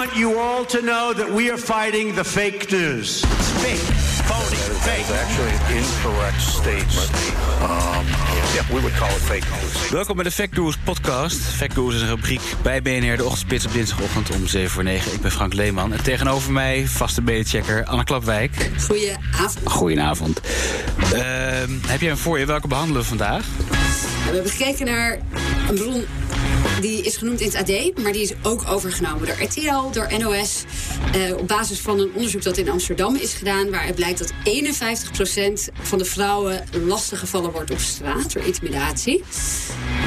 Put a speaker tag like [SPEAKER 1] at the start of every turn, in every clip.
[SPEAKER 1] want you all to know that we are fighting the fake news. It's fake, phony, fake.
[SPEAKER 2] It's actually an incorrect statement. Um, yeah, we would call it fake news.
[SPEAKER 3] Welkom bij de Fact News podcast. Fact News is een rubriek bij BNR, de ochtendspits op dinsdagochtend om 7 voor 9. Ik ben Frank Leeman en tegenover mij vaste mediachecker Anne Klapwijk.
[SPEAKER 4] Goedenavond.
[SPEAKER 3] Goedenavond. Uh, heb jij een voor je? Welke behandelen we vandaag?
[SPEAKER 4] We hebben gekeken naar een bron die is genoemd in het AD, maar die is ook overgenomen door RTL, door NOS. Uh, op basis van een onderzoek dat in Amsterdam is gedaan, waaruit blijkt dat 51% van de vrouwen lastiggevallen wordt op straat door intimidatie.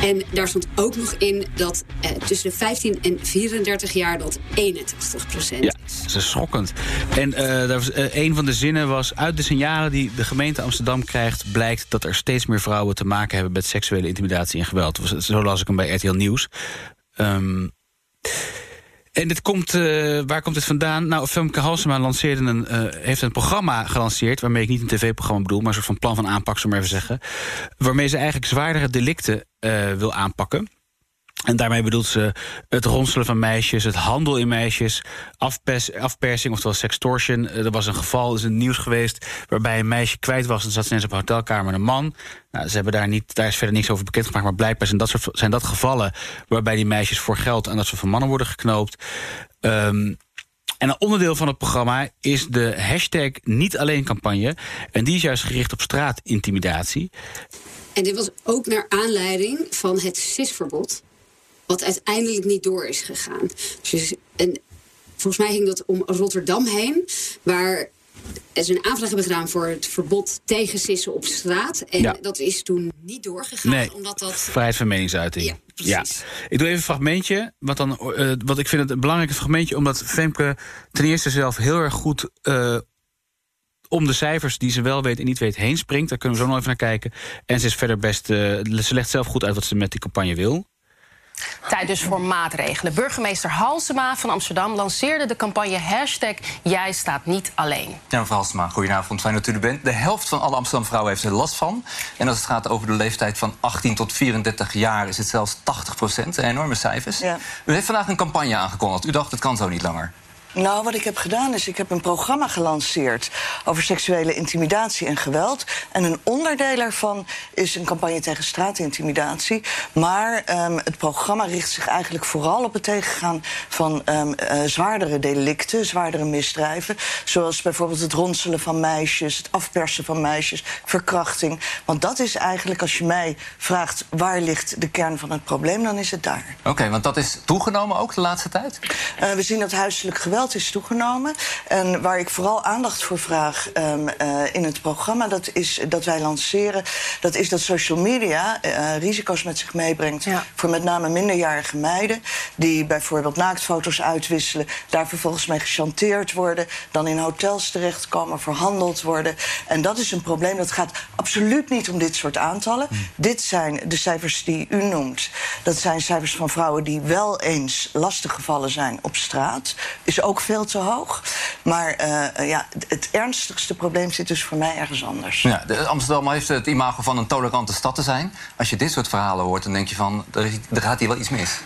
[SPEAKER 4] En daar stond ook nog in dat uh, tussen de 15 en 34 jaar dat 81 procent
[SPEAKER 3] ja, dat is schokkend. En uh, was, uh, een van de zinnen was... uit de signalen die de gemeente Amsterdam krijgt... blijkt dat er steeds meer vrouwen te maken hebben... met seksuele intimidatie en geweld. Zo las ik hem bij RTL Nieuws. Um, en dit komt, uh, waar komt het vandaan? Nou, Femke Halsema lanceerde een, heeft een programma gelanceerd... waarmee ik niet een tv-programma bedoel... maar een soort van plan van aanpak, zullen maar even zeggen... waarmee ze eigenlijk zwaardere delicten wil aanpakken. En daarmee bedoelt ze het ronselen van meisjes, het handel in meisjes, afpers, afpersing, oftewel sextortion. Er was een geval, is een nieuws geweest, waarbij een meisje kwijt was. En zat ze op een hotelkamer met een man. Nou, ze hebben daar, niet, daar is verder niks over bekendgemaakt, maar blijkbaar zijn dat, soort, zijn dat gevallen waarbij die meisjes voor geld aan dat soort van mannen worden geknoopt. Um, en een onderdeel van het programma is de hashtag Niet Alleen campagne. En die is juist gericht op straatintimidatie.
[SPEAKER 4] En dit was ook naar aanleiding van het CIS-verbod wat uiteindelijk niet door is gegaan. Dus, en volgens mij ging dat om Rotterdam heen, waar ze een aanvraag hebben gedaan voor het verbod tegen sissen op straat. En ja. dat is toen niet doorgegaan.
[SPEAKER 3] Nee,
[SPEAKER 4] omdat dat...
[SPEAKER 3] vrijheid van meningsuiting.
[SPEAKER 4] Ja, precies.
[SPEAKER 3] Ja. Ik doe even een fragmentje. Want, dan, uh, wat ik vind het een belangrijk fragmentje... omdat Femke ten eerste zelf heel erg goed... Uh, om de cijfers die ze wel weet en niet weet heen springt. Daar kunnen we zo nog even naar kijken. En ze is verder best. Uh, ze legt zelf goed uit wat ze met die campagne wil.
[SPEAKER 5] Tijd dus voor maatregelen. Burgemeester Halsema van Amsterdam lanceerde de campagne hashtag Jij staat niet alleen.
[SPEAKER 6] Ja, mevrouw Halsema, goedenavond. Fijn dat u er bent. De helft van alle Amsterdam vrouwen heeft er last van. En als het gaat over de leeftijd van 18 tot 34 jaar... is het zelfs 80 procent. Enorme cijfers. Ja. U heeft vandaag een campagne aangekondigd. U dacht, het kan zo niet langer.
[SPEAKER 7] Nou, wat ik heb gedaan is, ik heb een programma gelanceerd over seksuele intimidatie en geweld. En een onderdeel daarvan is een campagne tegen straatintimidatie. Maar um, het programma richt zich eigenlijk vooral op het tegengaan van um, uh, zwaardere delicten, zwaardere misdrijven. Zoals bijvoorbeeld het ronselen van meisjes, het afpersen van meisjes, verkrachting. Want dat is eigenlijk, als je mij vraagt waar ligt de kern van het probleem, dan is het daar.
[SPEAKER 6] Oké, okay, want dat is toegenomen ook de laatste tijd?
[SPEAKER 7] Uh, we zien dat huiselijk geweld is toegenomen. En waar ik vooral aandacht voor vraag um, uh, in het programma, dat is dat wij lanceren, dat is dat social media uh, risico's met zich meebrengt ja. voor met name minderjarige meiden, die bijvoorbeeld naaktfoto's uitwisselen, daar vervolgens mee gechanteerd worden, dan in hotels terechtkomen, verhandeld worden. En dat is een probleem. Dat gaat absoluut niet om dit soort aantallen. Mm. Dit zijn de cijfers die u noemt. Dat zijn cijfers van vrouwen die wel eens lastig gevallen zijn op straat. Is ook ook veel te hoog. Maar uh, ja, het ernstigste probleem zit dus voor mij ergens anders.
[SPEAKER 6] Ja, Amsterdam heeft het imago van een tolerante stad te zijn. Als je dit soort verhalen hoort, dan denk je van... er gaat hier wel iets mis.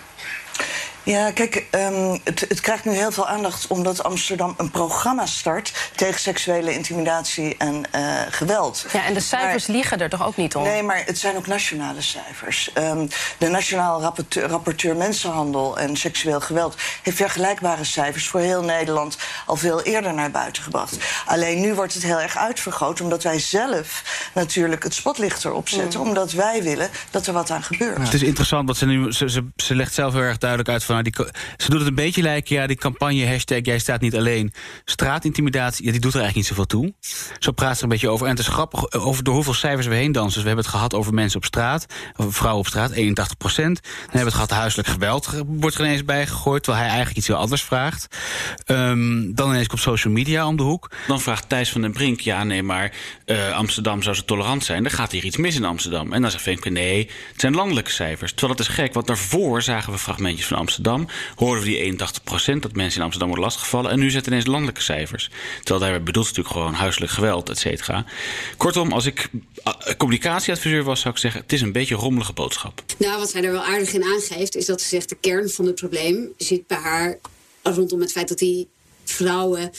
[SPEAKER 7] Ja, kijk, um, het, het, krijgt nu heel veel aandacht omdat Amsterdam een programma start tegen seksuele intimidatie en uh, geweld.
[SPEAKER 5] Ja, en de cijfers maar, liegen er toch ook niet om?
[SPEAKER 7] Nee, maar het zijn ook nationale cijfers. Um, de Nationaal rapporteur, rapporteur, Mensenhandel en Seksueel Geweld heeft vergelijkbare cijfers voor heel Nederland al veel eerder naar buiten gebracht. Alleen nu wordt het heel erg uitvergroot omdat wij zelf natuurlijk het spotlicht erop zetten, mm. omdat wij willen dat er wat aan gebeurt.
[SPEAKER 3] Ja. Het is interessant, want ze, nu, ze, ze, ze legt zelf heel erg duidelijk uit van die, ze doet het een beetje lijken, ja, die campagne hashtag jij staat niet alleen. Straatintimidatie, ja, die doet er eigenlijk niet zoveel toe. Zo praat ze er een beetje over. En het is grappig eh, over door hoeveel cijfers we heen dansen. Dus we hebben het gehad over mensen op straat, vrouwen op straat, 81 procent. Dan hebben we het gehad huiselijk geweld, wordt er ineens bijgegooid, terwijl hij eigenlijk iets heel anders vraagt. Um, dan ineens komt social media om de hoek. Dan vraagt Thijs van den Brink, ja, nee, maar uh, Amsterdam zou zo tolerant zijn. Dan gaat hier iets mis in Amsterdam. En dan zegt Femke, nee, het zijn landelijke cijfers. Terwijl dat is gek, want daarvoor zagen we fragmentjes van Amsterdam. Amsterdam hoorden we die 81% dat mensen in Amsterdam worden lastiggevallen. En nu zetten ineens landelijke cijfers. Terwijl daar bedoelt natuurlijk gewoon huiselijk geweld, et cetera. Kortom, als ik communicatieadviseur was, zou ik zeggen: het is een beetje een rommelige boodschap.
[SPEAKER 4] Nou, wat zij er wel aardig in aangeeft, is dat ze zegt: de kern van het probleem zit bij haar rondom het feit dat die vrouwen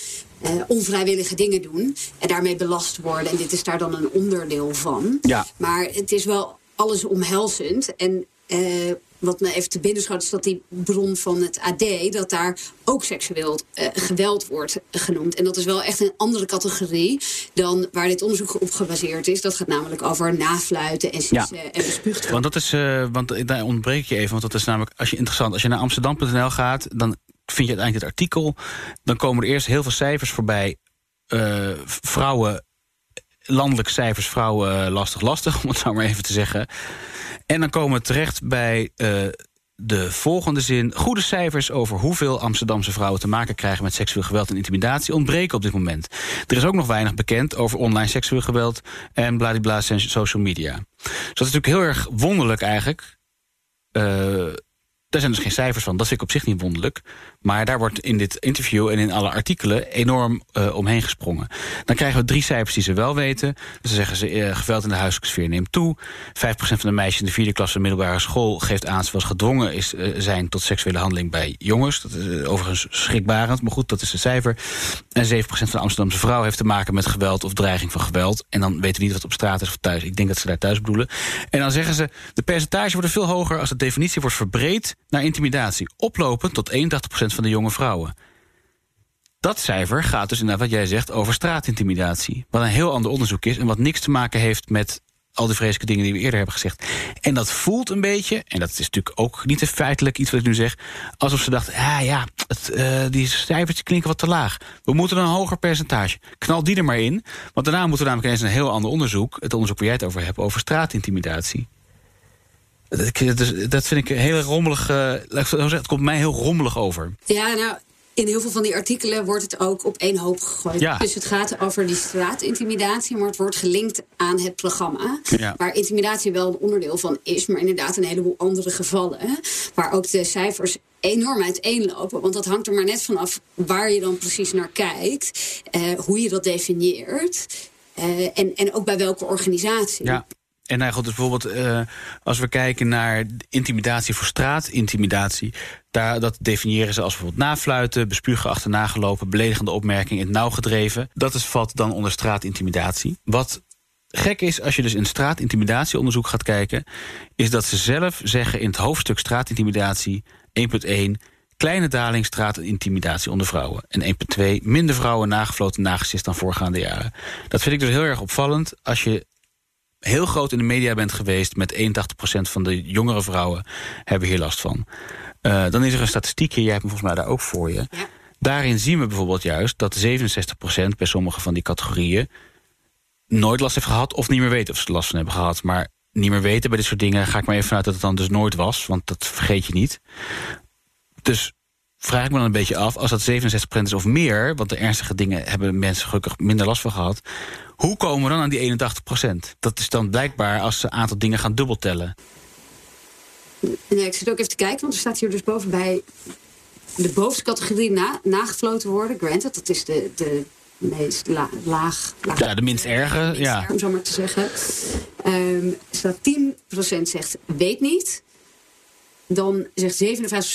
[SPEAKER 4] uh, onvrijwillige dingen doen en daarmee belast worden. En dit is daar dan een onderdeel van.
[SPEAKER 3] Ja.
[SPEAKER 4] Maar het is wel alles omhelzend. En uh, wat me even te binnen schoot, is dat die bron van het AD, dat daar ook seksueel uh, geweld wordt genoemd. En dat is wel echt een andere categorie dan waar dit onderzoek op gebaseerd is. Dat gaat namelijk over nafluiten en sissen ja. en bespuugd
[SPEAKER 3] Want dat is, uh, want daar ontbreek je even, want dat is namelijk, als je interessant, als je naar Amsterdam.nl gaat, dan vind je uiteindelijk het artikel. Dan komen er eerst heel veel cijfers voorbij. Uh, vrouwen, landelijke cijfers, vrouwen lastig, lastig, om het zo maar even te zeggen. En dan komen we terecht bij uh, de volgende zin. Goede cijfers over hoeveel Amsterdamse vrouwen te maken krijgen met seksueel geweld en intimidatie ontbreken op dit moment. Er is ook nog weinig bekend over online seksueel geweld en bladibla social media. Dus dat is natuurlijk heel erg wonderlijk eigenlijk. Uh, daar zijn dus geen cijfers van. Dat vind ik op zich niet wonderlijk. Maar daar wordt in dit interview en in alle artikelen enorm uh, omheen gesprongen. Dan krijgen we drie cijfers die ze wel weten. Dan zeggen ze, uh, geweld in de huiselijke sfeer neemt toe. 5% van de meisjes in de vierde klas van de middelbare school... geeft aan ze was gedwongen is, uh, zijn tot seksuele handeling bij jongens. Dat is overigens schrikbarend, maar goed, dat is de cijfer. En 7% van de Amsterdamse vrouw heeft te maken met geweld... of dreiging van geweld. En dan weten we niet wat op straat is of thuis. Ik denk dat ze daar thuis bedoelen. En dan zeggen ze, de percentage wordt veel hoger... als de definitie wordt verbreed naar intimidatie. Oplopend tot 81% van de jonge vrouwen. Dat cijfer gaat dus inderdaad, wat jij zegt, over straatintimidatie. Wat een heel ander onderzoek is en wat niks te maken heeft met al die vreselijke dingen die we eerder hebben gezegd. En dat voelt een beetje, en dat is natuurlijk ook niet feitelijk iets wat ik nu zeg... alsof ze dachten, ah ja, het, uh, die cijfertjes klinken wat te laag. We moeten een hoger percentage. Knal die er maar in, want daarna moeten we namelijk eens een heel ander onderzoek... het onderzoek waar jij het over hebt, over straatintimidatie. Dat vind ik heel rommelig. Uh, het komt mij heel rommelig over.
[SPEAKER 4] Ja, nou, in heel veel van die artikelen wordt het ook op één hoop gegooid.
[SPEAKER 3] Ja.
[SPEAKER 4] Dus het gaat over die straatintimidatie, maar het wordt gelinkt aan het programma.
[SPEAKER 3] Ja.
[SPEAKER 4] Waar intimidatie wel een onderdeel van is, maar inderdaad een heleboel andere gevallen. Waar ook de cijfers enorm uiteenlopen. Want dat hangt er maar net vanaf waar je dan precies naar kijkt. Uh, hoe je dat definieert. Uh, en, en ook bij welke organisatie.
[SPEAKER 3] Ja. En goed, dus bijvoorbeeld uh, als we kijken naar intimidatie voor straatintimidatie... Daar, dat definiëren ze als bijvoorbeeld nafluiten, bespugen achterna gelopen... beledigende opmerking in het nauw gedreven. Dat is, valt dan onder straatintimidatie. Wat gek is, als je dus in straaintimidatieonderzoek gaat kijken... is dat ze zelf zeggen in het hoofdstuk straatintimidatie 1.1... kleine daling straatintimidatie onder vrouwen. En 1.2 minder vrouwen nagefloten nagesist dan voorgaande jaren. Dat vind ik dus heel erg opvallend als je heel groot in de media bent geweest... met 81% van de jongere vrouwen hebben hier last van. Uh, dan is er een statistiekje, jij hebt hem volgens mij daar ook voor je.
[SPEAKER 4] Ja.
[SPEAKER 3] Daarin zien we bijvoorbeeld juist dat 67% bij sommige van die categorieën... nooit last heeft gehad of niet meer weten of ze last van hebben gehad. Maar niet meer weten bij dit soort dingen ga ik maar even vanuit dat het dan dus nooit was. Want dat vergeet je niet. Dus vraag ik me dan een beetje af, als dat 67% is of meer... want de ernstige dingen hebben mensen gelukkig minder last van gehad... hoe komen we dan aan die 81%? Dat is dan blijkbaar als ze een aantal dingen gaan dubbeltellen.
[SPEAKER 4] Nee, ik zit ook even te kijken, want er staat hier dus bovenbij... de bovenste categorie na, nagefloten worden. Granted, dat is de, de meest la, laag, laag...
[SPEAKER 3] Ja, de minst erge, ja.
[SPEAKER 4] erg, om zo maar te zeggen. Um, staat 10% zegt weet niet... Dan zegt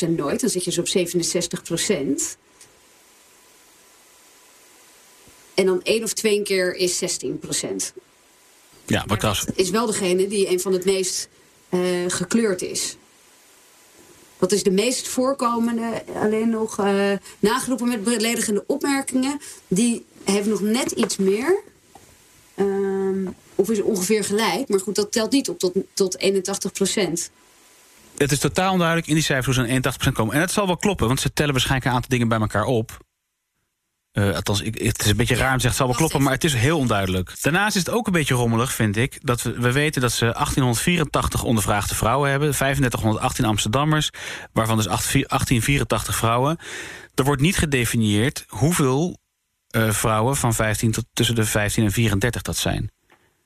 [SPEAKER 4] 57% nooit, dan zit je dus op 67%. En dan één of twee keer is 16%.
[SPEAKER 3] Ja, wat dat
[SPEAKER 4] is wel degene die een van het meest uh, gekleurd is. Dat is de meest voorkomende, alleen nog uh, nageroepen met beledigende opmerkingen. Die heeft nog net iets meer. Um, of is ongeveer gelijk. Maar goed, dat telt niet op tot, tot 81 procent
[SPEAKER 3] het is totaal onduidelijk in die cijfers hoe ze aan 81% komen. En het zal wel kloppen, want ze tellen waarschijnlijk een aantal dingen bij elkaar op. Uh, althans, ik, het is een beetje raar om te zeggen, het zal wel kloppen, maar het is heel onduidelijk. Daarnaast is het ook een beetje rommelig, vind ik. Dat we, we weten dat ze 1884 ondervraagde vrouwen hebben. 3518 Amsterdammers, waarvan dus 1884 vrouwen. Er wordt niet gedefinieerd hoeveel uh, vrouwen van 15 tot tussen de 15 en 34 dat zijn.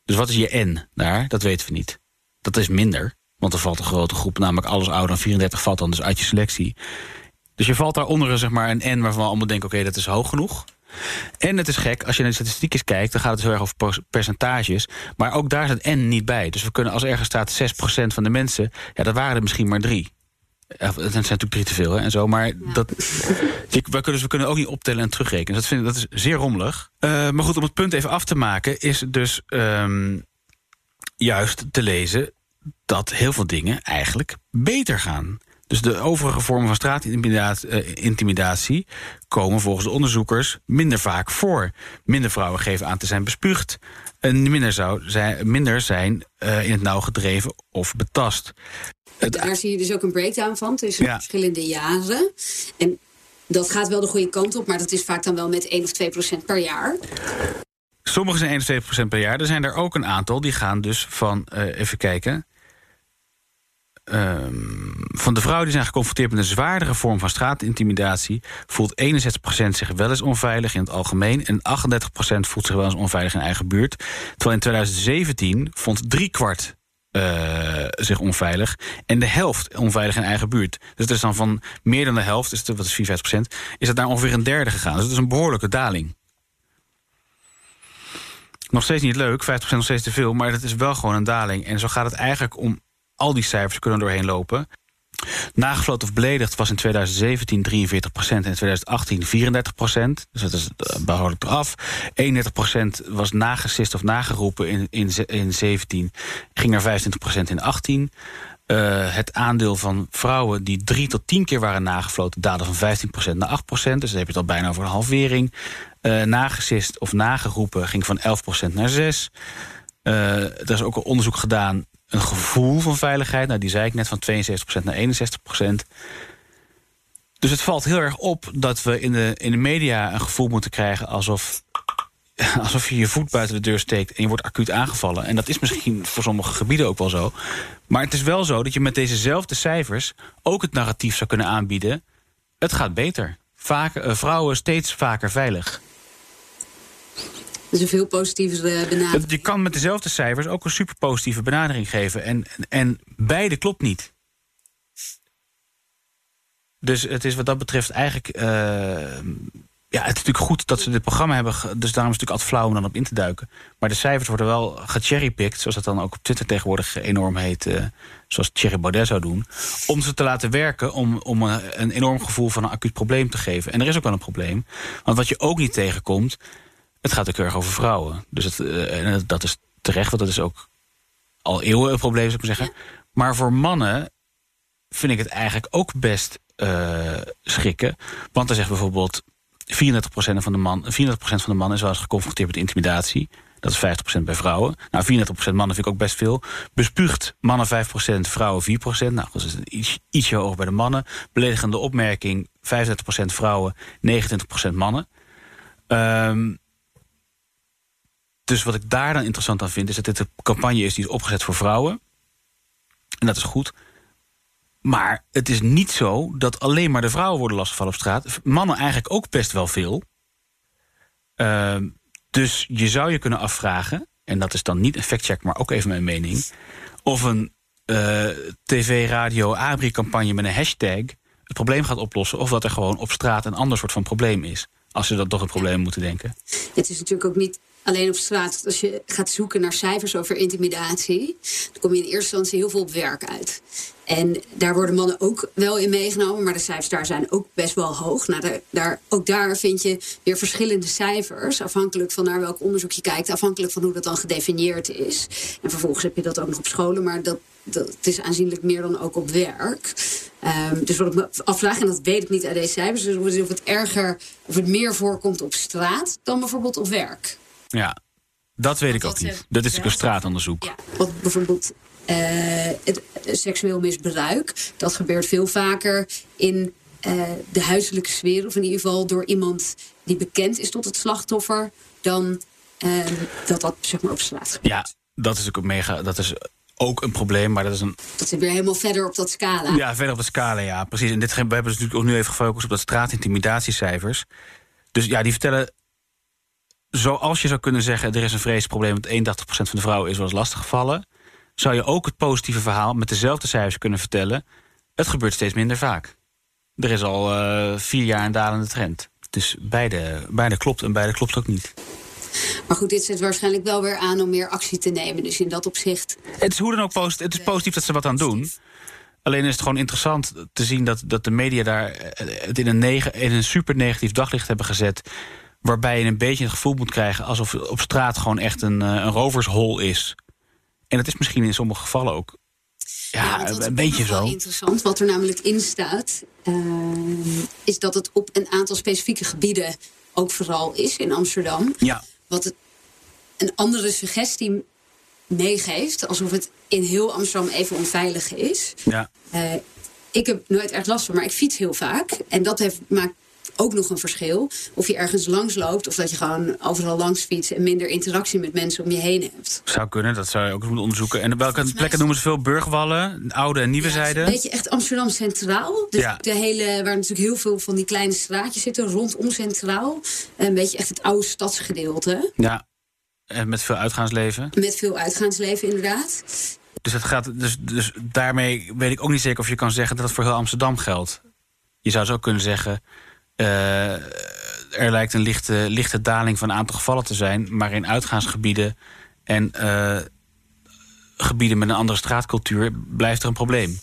[SPEAKER 3] Dus wat is je N daar? Dat weten we niet. Dat is minder. Want er valt een grote groep, namelijk alles ouder dan 34 valt dan dus uit je selectie. Dus je valt daaronder zeg maar, een N waarvan we allemaal denken... oké, okay, dat is hoog genoeg. En het is gek, als je naar de statistiekjes kijkt... dan gaat het heel erg over percentages. Maar ook daar zit N niet bij. Dus we kunnen als ergens staat 6% van de mensen... ja, dat waren er misschien maar drie. Het zijn natuurlijk drie te veel hè, en zo, maar dat, we, kunnen, dus we kunnen ook niet optellen en terugrekenen. Dat, vind, dat is zeer rommelig. Uh, maar goed, om het punt even af te maken, is dus um, juist te lezen dat heel veel dingen eigenlijk beter gaan. Dus de overige vormen van straatintimidatie komen volgens de onderzoekers minder vaak voor. Minder vrouwen geven aan te zijn bespuugd. En minder, zou zijn, minder zijn uh, in het nauw gedreven of betast.
[SPEAKER 4] Daar zie je dus ook een breakdown van tussen verschillende jaren. En dat gaat wel de goede kant op, maar dat is vaak dan wel met 1 of 2 procent per jaar.
[SPEAKER 3] Sommige zijn 1 of 2 procent per jaar. Er zijn er ook een aantal die gaan dus van, uh, even kijken... Um, van de vrouwen die zijn geconfronteerd met een zwaardere vorm van straatintimidatie... voelt 61% zich wel eens onveilig in het algemeen... en 38% voelt zich wel eens onveilig in eigen buurt. Terwijl in 2017 vond driekwart uh, zich onveilig. En de helft onveilig in eigen buurt. Dus het is dan van meer dan de helft, dus wat is 54% is het naar ongeveer een derde gegaan. Dus het is een behoorlijke daling. Nog steeds niet leuk, 50% nog steeds te veel, maar het is wel gewoon een daling. En zo gaat het eigenlijk om al die cijfers kunnen doorheen lopen. Nagefloten of beledigd was in 2017 43 procent en in 2018 34 procent. Dus dat is eh, behoorlijk eraf. 31 procent was nagesist of nageroepen in, in, in 17. Ging naar 25 procent in 18. Uh, het aandeel van vrouwen die drie tot tien keer waren nagefloten... daalde van 15% naar 8%, dus dan heb je het al bijna over een halvering. Uh, nagesist of nageroepen ging van 11% naar 6%. Uh, er is ook een onderzoek gedaan een gevoel van veiligheid. Nou, die zei ik net van 72% naar 61%. Dus het valt heel erg op dat we in de, in de media een gevoel moeten krijgen alsof, alsof je je voet buiten de deur steekt en je wordt acuut aangevallen. En dat is misschien voor sommige gebieden ook wel zo. Maar het is wel zo dat je met dezezelfde cijfers ook het narratief zou kunnen aanbieden. Het gaat beter. Vaak, uh, vrouwen steeds vaker veilig.
[SPEAKER 4] Dus een veel positievere benadering.
[SPEAKER 3] Je kan met dezelfde cijfers ook een super positieve benadering geven. En, en beide klopt niet. Dus het is wat dat betreft eigenlijk... Uh, ja, het is natuurlijk goed dat ze dit programma hebben. Dus daarom is het natuurlijk altijd flauw om dan op in te duiken. Maar de cijfers worden wel gecherrypicked, zoals dat dan ook op Twitter tegenwoordig enorm heet. Uh, zoals Thierry Baudet zou doen. Om ze te laten werken, om, om een, een enorm gevoel van een acuut probleem te geven. En er is ook wel een probleem. Want wat je ook niet tegenkomt, het gaat ook erg over vrouwen. Dus het, uh, dat is terecht, want dat is ook al eeuwen een probleem, zou ik maar zeggen. Maar voor mannen vind ik het eigenlijk ook best uh, schikken. Want dan zegt bijvoorbeeld 34% van de man, 34% van de mannen is wel eens geconfronteerd met intimidatie. Dat is 50% bij vrouwen. Nou, 34% mannen vind ik ook best veel. Bespuugt mannen 5%, vrouwen 4%. Nou, dat is iets, ietsje hoger bij de mannen. Beledigende opmerking 35% vrouwen, 29% mannen. Um, dus wat ik daar dan interessant aan vind... is dat dit een campagne is die is opgezet voor vrouwen. En dat is goed. Maar het is niet zo dat alleen maar de vrouwen worden lastiggevallen op straat. Mannen eigenlijk ook best wel veel. Uh, dus je zou je kunnen afvragen... en dat is dan niet een factcheck, maar ook even mijn mening... of een uh, tv, radio, abri-campagne met een hashtag... het probleem gaat oplossen... of dat er gewoon op straat een ander soort van probleem is. Als ze dat toch een probleem moeten denken.
[SPEAKER 4] Het is natuurlijk ook niet alleen op straat. Als je gaat zoeken naar cijfers over intimidatie, dan kom je in eerste instantie heel veel op werk uit. En daar worden mannen ook wel in meegenomen, maar de cijfers daar zijn ook best wel hoog. Nou, daar, daar, ook daar vind je weer verschillende cijfers, afhankelijk van naar welk onderzoek je kijkt, afhankelijk van hoe dat dan gedefinieerd is. En vervolgens heb je dat ook nog op scholen, maar dat, dat is aanzienlijk meer dan ook op werk. Um, dus wat ik me afvraag, en dat weet ik niet uit deze cijfers, is of het erger, of het meer voorkomt op straat dan bijvoorbeeld op werk.
[SPEAKER 3] Ja, dat weet ik ook niet. Dat is een straatonderzoek. Ja,
[SPEAKER 4] wat bijvoorbeeld uh, het seksueel misbruik, dat gebeurt veel vaker in uh, de huiselijke sfeer, of in ieder geval door iemand die bekend is tot het slachtoffer, dan uh, dat dat zeg maar op straat gebeurt.
[SPEAKER 3] Ja, dat is ook mega. Dat is ook een probleem, maar dat is een...
[SPEAKER 4] Dat zit weer helemaal verder op dat scala.
[SPEAKER 3] Ja, verder op de scala, ja, precies. En dit, we hebben dus natuurlijk ook nu even gefocust op dat straatintimidatiecijfers. Dus ja, die vertellen zoals je zou kunnen zeggen... er is een vreselijk probleem, want 81% van de vrouwen is wel eens lastiggevallen... zou je ook het positieve verhaal met dezelfde cijfers kunnen vertellen... het gebeurt steeds minder vaak. Er is al uh, vier jaar een dalende trend. Dus beide, beide klopt en beide klopt ook niet.
[SPEAKER 4] Maar goed, dit zet waarschijnlijk wel weer aan om meer actie te nemen. Dus in dat opzicht...
[SPEAKER 3] Het is hoe dan ook positief, het is positief dat ze wat aan doen... Alleen is het gewoon interessant te zien dat, dat de media daar het in een, negen, in een super negatief daglicht hebben gezet. Waarbij je een beetje het gevoel moet krijgen alsof op straat gewoon echt een, een rovershol is. En dat is misschien in sommige gevallen ook ja, een beetje zo.
[SPEAKER 4] interessant. Wat er namelijk in staat, is dat het op een aantal specifieke gebieden ook vooral is in Amsterdam.
[SPEAKER 3] Ja.
[SPEAKER 4] Wat het een andere suggestie meegeeft. Alsof het in heel Amsterdam even onveilig is.
[SPEAKER 3] Ja.
[SPEAKER 4] Uh, ik heb nooit erg last van, maar ik fiets heel vaak. En dat heeft, maakt ook nog een verschil. Of je ergens langs loopt of dat je gewoon overal langs fietst... en minder interactie met mensen om je heen hebt.
[SPEAKER 3] Zou kunnen, dat zou je ook moeten onderzoeken. En welke plekken noemen ze veel? Burgwallen, oude en nieuwe ja, zijde?
[SPEAKER 4] Een beetje echt Amsterdam Centraal. Dus ja. de hele, waar natuurlijk heel veel van die kleine straatjes zitten... rondom Centraal. Een beetje echt het oude stadsgedeelte.
[SPEAKER 3] Ja, en met veel uitgaansleven?
[SPEAKER 4] Met veel uitgaansleven, inderdaad.
[SPEAKER 3] Dus, het gaat, dus, dus daarmee weet ik ook niet zeker of je kan zeggen dat het voor heel Amsterdam geldt. Je zou zo kunnen zeggen, uh, er lijkt een lichte, lichte daling van aantal gevallen te zijn, maar in uitgaansgebieden en uh, gebieden met een andere straatcultuur blijft er een probleem.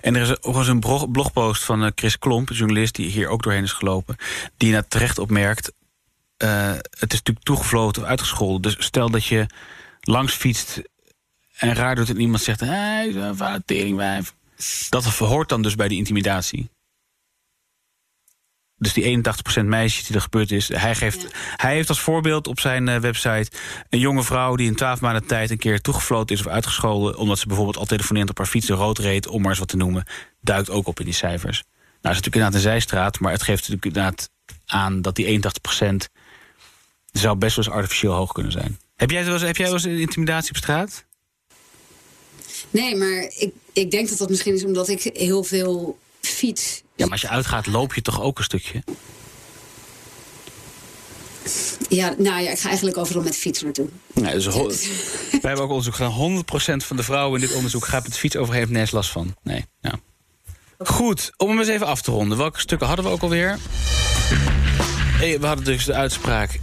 [SPEAKER 3] En er is ook eens een blogpost van eh, Chris Klomp, journalist die hier ook doorheen is gelopen, die naar terecht opmerkt: uh, het is natuurlijk toegevloten of uitgescholden. Dus stel dat je langs fietst en raar doet en iemand zegt: hé, hey, teringwijf. Dat hoort dan dus bij die intimidatie. Dus die 81% meisjes die er gebeurd is. Hij, geeft, hij heeft als voorbeeld op zijn uh, website een jonge vrouw die in 12 maanden tijd een keer toegefloten is of uitgescholden. omdat ze bijvoorbeeld al telefonerend op haar fiets rood reed, om maar eens wat te noemen. Duikt ook op in die cijfers. Nou, is natuurlijk inderdaad een zijstraat, maar het geeft natuurlijk inderdaad aan dat die 81% zou best wel eens artificieel hoog kunnen zijn. Heb jij wel eens, heb jij wel eens intimidatie op straat?
[SPEAKER 4] Nee, maar ik, ik denk dat dat misschien is omdat ik heel veel fiets.
[SPEAKER 3] Ja, maar als je uitgaat, loop je toch ook een stukje?
[SPEAKER 4] Ja, nou ja, ik ga eigenlijk overal met fiets naartoe.
[SPEAKER 3] Nee, dus wij hebben ook onderzoek gedaan. 100% van de vrouwen in dit onderzoek gaat met fiets over, heeft nergens last van. Nee, nou. Goed, om hem eens even af te ronden. Welke stukken hadden we ook alweer? We hadden dus de uitspraak... 51%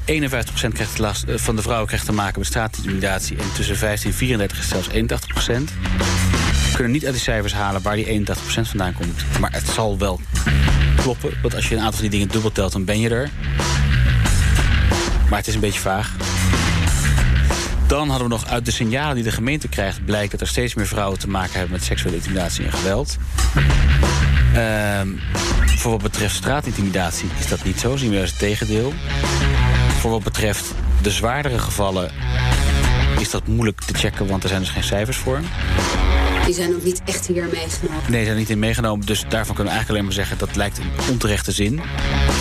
[SPEAKER 3] krijgt last, eh, van de vrouwen krijgt te maken met straatintimidatie... en tussen 15 en 34 is zelfs 81%. Kunnen niet uit die cijfers halen waar die 81% vandaan komt. Maar het zal wel kloppen. Want als je een aantal van die dingen dubbel telt, dan ben je er. Maar het is een beetje vaag. Dan hadden we nog uit de signalen die de gemeente krijgt... blijkt dat er steeds meer vrouwen te maken hebben met seksuele intimidatie en geweld. Ehm, voor wat betreft straatintimidatie is dat niet zo. Zien we juist het tegendeel. Voor wat betreft de zwaardere gevallen is dat moeilijk te checken, want er zijn dus geen cijfers voor.
[SPEAKER 4] Die zijn ook niet echt hier meegenomen.
[SPEAKER 3] Nee, zijn niet in meegenomen. Dus daarvan kunnen we eigenlijk alleen maar zeggen dat lijkt een onterechte zin.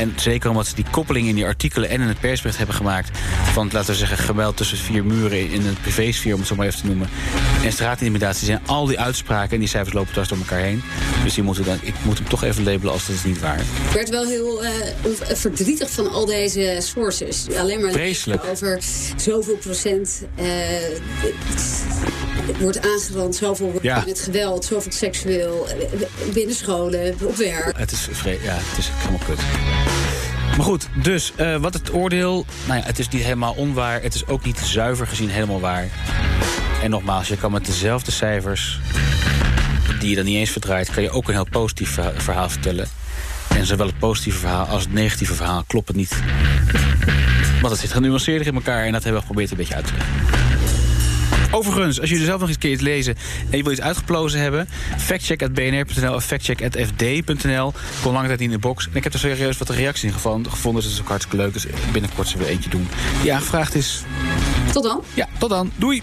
[SPEAKER 3] En zeker omdat ze die koppeling in die artikelen en in het persbericht hebben gemaakt. van laten we zeggen geweld tussen vier muren in een privésfeer, om het zo maar even te noemen. En straatintimidatie zijn al die uitspraken en die cijfers lopen dwars door elkaar heen. Dus die moeten dan, ik moet hem toch even labelen als dat is niet waar.
[SPEAKER 4] Ik werd wel heel uh, verdrietig van al deze sources. Alleen maar
[SPEAKER 3] Vreselijk.
[SPEAKER 4] over zoveel procent. Uh, wordt aangerand, zoveel wordt ja. met geweld, zoveel seksueel, binnen scholen, op werk.
[SPEAKER 3] Het is, ja, het is helemaal kut. Maar goed, dus uh, wat het oordeel... Nou ja, het is niet helemaal onwaar. Het is ook niet zuiver gezien helemaal waar. En nogmaals, je kan met dezelfde cijfers... die je dan niet eens verdraait... kan je ook een heel positief verhaal vertellen. En zowel het positieve verhaal als het negatieve verhaal klopt niet. Want het zit genuanceerder in elkaar... en dat hebben we geprobeerd een beetje uit te leggen. Overigens, als jullie zelf nog eens een keer lezen en je wil iets uitgeplozen hebben, factcheck.bnr.nl of factcheck.fd.nl. Kom lange tijd in de box. En ik heb er serieus wat reacties in gevonden, gevonden dus dat is ook hartstikke leuk. Dus binnenkort zullen we eentje doen die aangevraagd is.
[SPEAKER 4] Tot dan.
[SPEAKER 3] Ja, tot dan. Doei.